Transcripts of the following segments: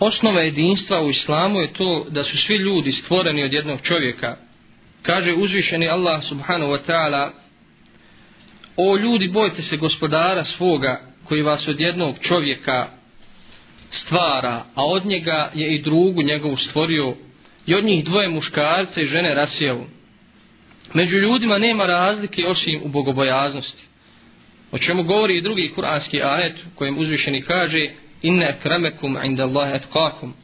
Osnova jedinstva u islamu je to da su svi ljudi stvoreni od jednog čovjeka. Kaže uzvišeni Allah subhanahu wa ta'ala O ljudi, bojte se gospodara svoga koji vas od jednog čovjeka stvara, a od njega je i drugu njegovu stvorio i od njih dvoje muškarce i žene rasijelu. Među ljudima nema razlike osim u bogobojaznosti. O čemu govori i drugi kuranski ajet kojem uzvišeni kaže inne akramakum inda Allahe etkakum.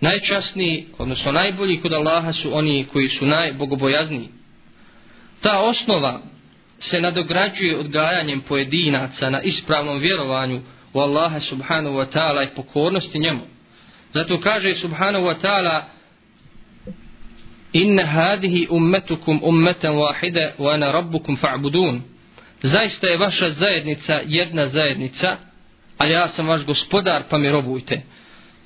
Najčasniji, odnosno najbolji kod Allaha su oni koji su najbogobojazniji. Ta osnova se nadograđuje odgajanjem pojedinaca na ispravnom vjerovanju u Allaha subhanahu wa ta'ala i pokornosti njemu. Zato kaže subhanahu wa ta'ala inna hadihi ummetukum ummetan wahide wa ana rabbukum fa'budun. Zaista je vaša zajednica jedna zajednica, a ja sam vaš gospodar pa mi robujte.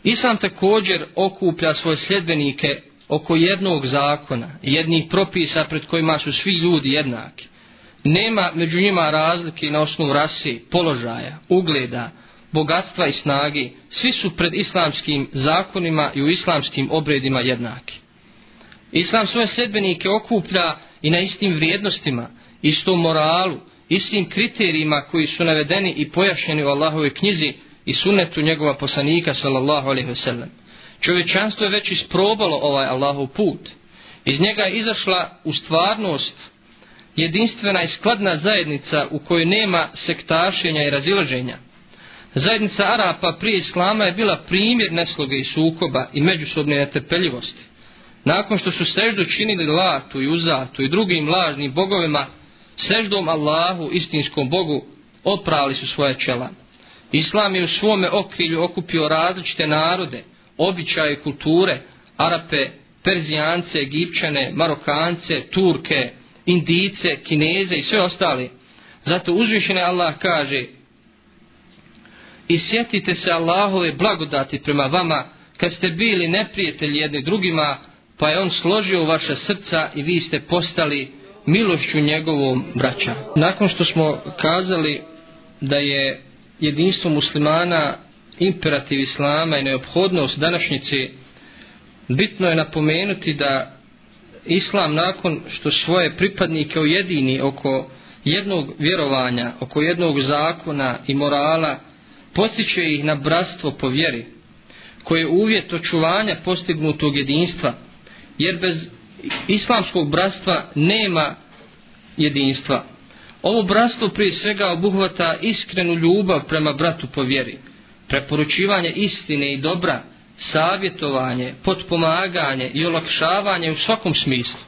Islam također okuplja svoje sljedbenike oko jednog zakona, jednih propisa pred kojima su svi ljudi jednaki. Nema među njima razlike na osnovu rasi, položaja, ugleda, bogatstva i snage. Svi su pred islamskim zakonima i u islamskim obredima jednaki. Islam svoje sljedbenike okuplja i na istim vrijednostima, istom moralu, istim kriterijima koji su navedeni i pojašnjeni u Allahove knjizi i sunnetu njegova poslanika sallallahu alaihi wasallam. Čovječanstvo je već isprobalo ovaj Allahov put. Iz njega je izašla u stvarnost jedinstvena i skladna zajednica u kojoj nema sektašenja i razilaženja. Zajednica Arapa prije Islama je bila primjer nesloge i sukoba i međusobne netrpeljivosti. Nakon što su seždu činili Latu i Uzatu i drugim lažnim bogovima, seždom Allahu, istinskom Bogu, oprali su svoje čela. Islam je u svome okrilju okupio različite narode, običaje kulture, Arape, Perzijance, Egipćane, Marokance, Turke, Indice, Kineze i sve ostali. Zato uzvišene Allah kaže i sjetite se Allahove blagodati prema vama kad ste bili neprijatelji jedni drugima pa je on složio vaša srca i vi ste postali milošću njegovom braća. Nakon što smo kazali da je jedinstvo muslimana imperativ islama i neophodnost današnjice, bitno je napomenuti da islam nakon što svoje pripadnike ujedini oko jednog vjerovanja, oko jednog zakona i morala, postiče ih na bratstvo po vjeri, koje je uvjet očuvanja postignutog jedinstva, jer bez islamskog bratstva nema jedinstva. Ovo bratstvo prije svega obuhvata iskrenu ljubav prema bratu po vjeri, preporučivanje istine i dobra, savjetovanje, potpomaganje i olakšavanje u svakom smislu.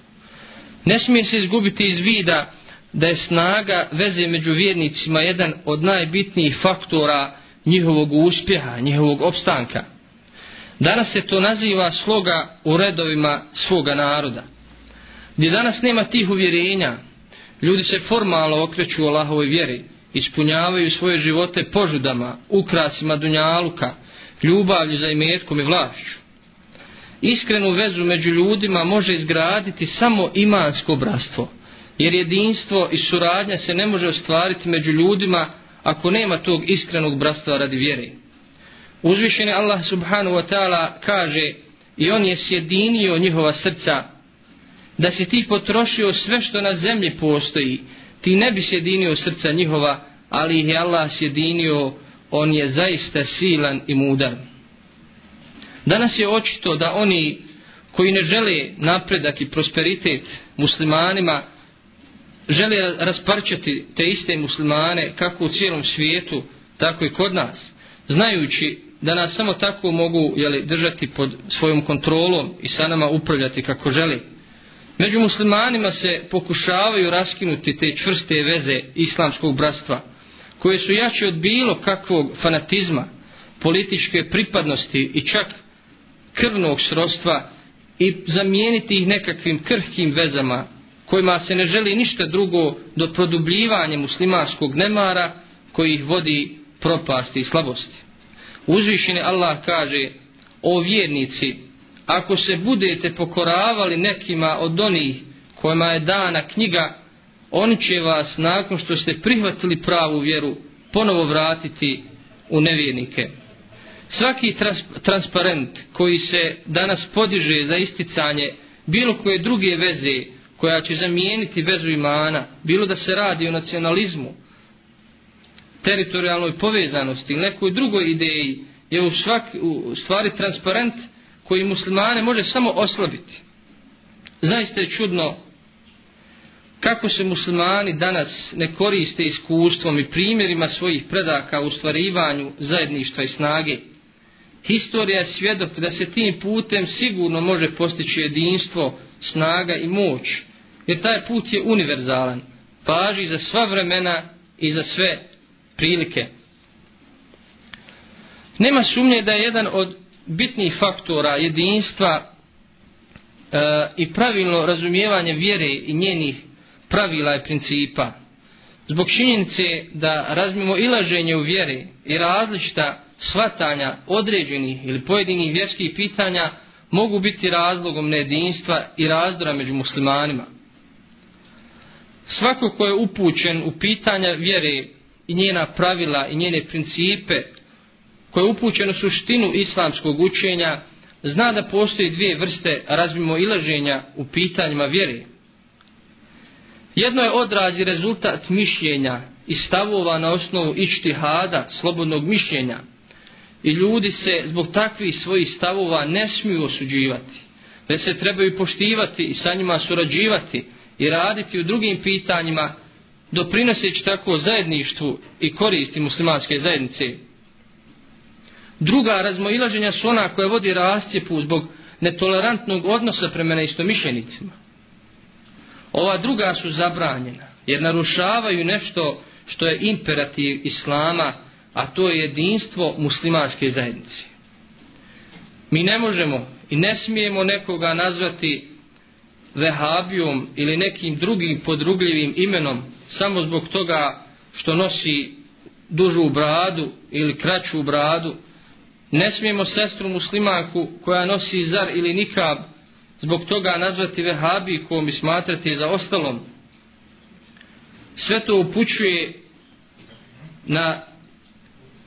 Ne smije se izgubiti iz vida da je snaga veze među vjernicima jedan od najbitnijih faktora njihovog uspjeha, njihovog opstanka. Danas se to naziva sloga u redovima svoga naroda. Gdje danas nema tih uvjerenja, ljudi se formalno okreću u Allahove vjeri, ispunjavaju svoje živote požudama, ukrasima dunjaluka, ljubavlju za imetkom i vlašću. Iskrenu vezu među ljudima može izgraditi samo imansko bratstvo, jer jedinstvo i suradnja se ne može ostvariti među ljudima ako nema tog iskrenog bratstva radi vjere. Uzvišeni Allah subhanahu wa ta'ala kaže i on je sjedinio njihova srca da si ti potrošio sve što na zemlji postoji ti ne bi sjedinio srca njihova ali ih je Allah sjedinio on je zaista silan i mudar. Danas je očito da oni koji ne žele napredak i prosperitet muslimanima žele rasparčati te iste muslimane kako u cijelom svijetu tako i kod nas znajući da nas samo tako mogu jeli, držati pod svojom kontrolom i sa nama upravljati kako želi. Među muslimanima se pokušavaju raskinuti te čvrste veze islamskog bratstva, koje su jače od bilo kakvog fanatizma, političke pripadnosti i čak krvnog srodstva i zamijeniti ih nekakvim krhkim vezama kojima se ne želi ništa drugo do produbljivanja muslimanskog nemara koji ih vodi propasti i slabosti. Uzvišeni Allah kaže, o vjernici, ako se budete pokoravali nekima od onih kojima je dana knjiga, oni će vas, nakon što ste prihvatili pravu vjeru, ponovo vratiti u nevjernike. Svaki trans transparent koji se danas podiže za isticanje bilo koje druge veze koja će zamijeniti vezu imana, bilo da se radi o nacionalizmu, teritorijalnoj povezanosti ili nekoj drugoj ideji, je u, svak, u stvari transparent koji muslimane može samo oslabiti. Zaista je čudno kako se muslimani danas ne koriste iskustvom i primjerima svojih predaka u stvarivanju zajedništva i snage. Historija je svjedok da se tim putem sigurno može postići jedinstvo, snaga i moć, jer taj put je univerzalan, paži za sva vremena i za sve prilike. Nema sumnje da je jedan od bitnih faktora jedinstva e, i pravilno razumijevanje vjere i njenih pravila i principa. Zbog činjenice da razmimo ilaženje u vjeri i različita svatanja određenih ili pojedinih vjerskih pitanja mogu biti razlogom nejedinstva i razdora među muslimanima. Svako ko je upućen u pitanja vjere i njena pravila i njene principe, koje je upućen suštinu islamskog učenja, zna da postoji dvije vrste razmimo ilaženja u pitanjima vjere. Jedno je odraz i rezultat mišljenja i stavova na osnovu ištihada, slobodnog mišljenja. I ljudi se zbog takvih svojih stavova ne smiju osuđivati. već se trebaju poštivati i sa njima surađivati i raditi u drugim pitanjima doprinoseći tako zajedništvu i koristi muslimanske zajednice. Druga razmoilaženja su ona koja vodi rastjepu zbog netolerantnog odnosa prema neistomišljenicima. Ova druga su zabranjena jer narušavaju nešto što je imperativ Islama, a to je jedinstvo muslimanske zajednice. Mi ne možemo i ne smijemo nekoga nazvati vehabijom ili nekim drugim podrugljivim imenom samo zbog toga što nosi dužu bradu ili kraću bradu. Ne smijemo sestru muslimanku koja nosi zar ili nikab zbog toga nazvati vehabijkom i smatrati za ostalom. Sve to upućuje na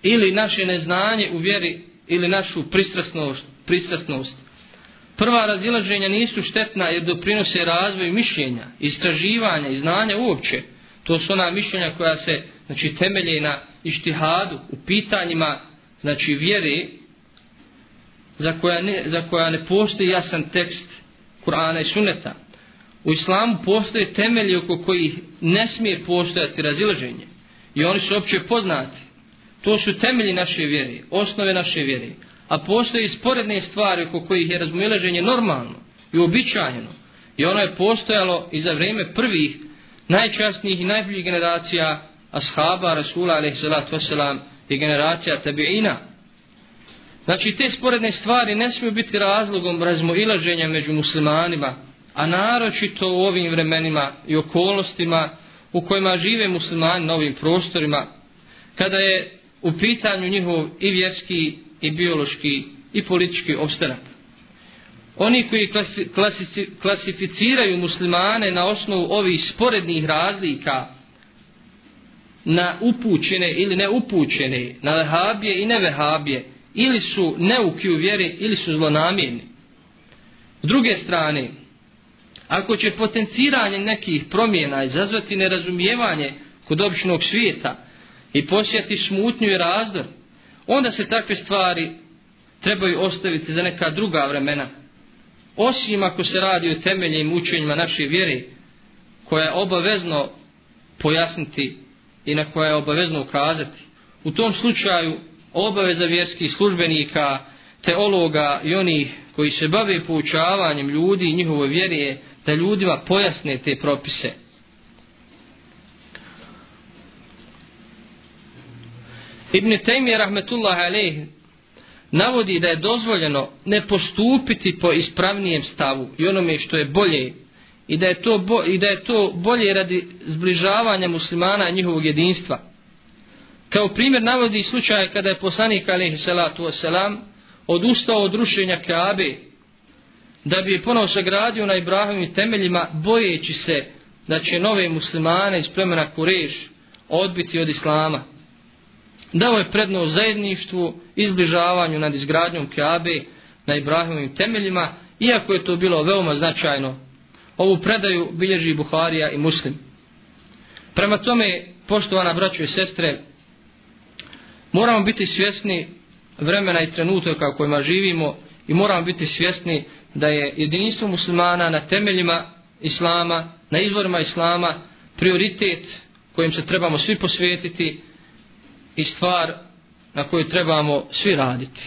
ili naše neznanje u vjeri ili našu pristrasnost, pristrasnost Prva razilaženja nisu štetna jer doprinose razvoju mišljenja, istraživanja i znanja uopće. To su ona mišljenja koja se znači, temelje na ištihadu u pitanjima znači, vjere za koja, ne, za koja ne postoji jasan tekst Kur'ana i Sunneta. U islamu postoje temelji oko kojih ne smije postojati razilaženje. I oni su opće poznati. To su temelji naše vjere, osnove naše vjere a postoje sporedne stvari oko kojih je razmilaženje normalno i običajeno. I ono je postojalo i za vrijeme prvih najčasnijih i najboljih generacija ashaba Rasula a.s. i generacija tabi'ina. Znači te sporedne stvari ne smiju biti razlogom razmoilaženja među muslimanima, a naročito u ovim vremenima i okolnostima u kojima žive muslimani na ovim prostorima, kada je u pitanju njihov i vjerski i biološki i politički opstanak. Oni koji klasificiraju muslimane na osnovu ovih sporednih razlika na upućene ili neupućene, na vehabije i nevehabije, ili su neuki u vjeri ili su zlonamjerni. S druge strane, ako će potenciranje nekih promjena izazvati nerazumijevanje kod običnog svijeta i posjeti smutnju i razdor, onda se takve stvari trebaju ostaviti za neka druga vremena. Osim ako se radi o temeljnim učenjima naše vjere, koja je obavezno pojasniti i na koja je obavezno ukazati. U tom slučaju obaveza vjerskih službenika, teologa i onih koji se bave poučavanjem ljudi i njihove vjere da ljudima pojasne te propise. Ibn Taymi rahmetullahi alejhi navodi da je dozvoljeno ne postupiti po ispravnijem stavu i onome što je bolje i da je to, bo, i da je to bolje radi zbližavanja muslimana i njihovog jedinstva. Kao primjer navodi slučaj kada je poslanik alejhi salatu wasalam odustao od rušenja Kaabe da bi je ponovo sagradio na Ibrahimovim temeljima bojeći se da će nove muslimane iz plemena Kureš odbiti od Islama dao je prednost zajedništvu, izbližavanju nad izgradnjom Keabe na Ibrahimovim temeljima, iako je to bilo veoma značajno. Ovu predaju bilježi Buharija i Muslim. Prema tome, poštovana braćo i sestre, moramo biti svjesni vremena i trenutaka u kojima živimo i moramo biti svjesni da je jedinstvo muslimana na temeljima islama, na izvorima islama, prioritet kojim se trebamo svi posvetiti i stvar na koju trebamo svi raditi.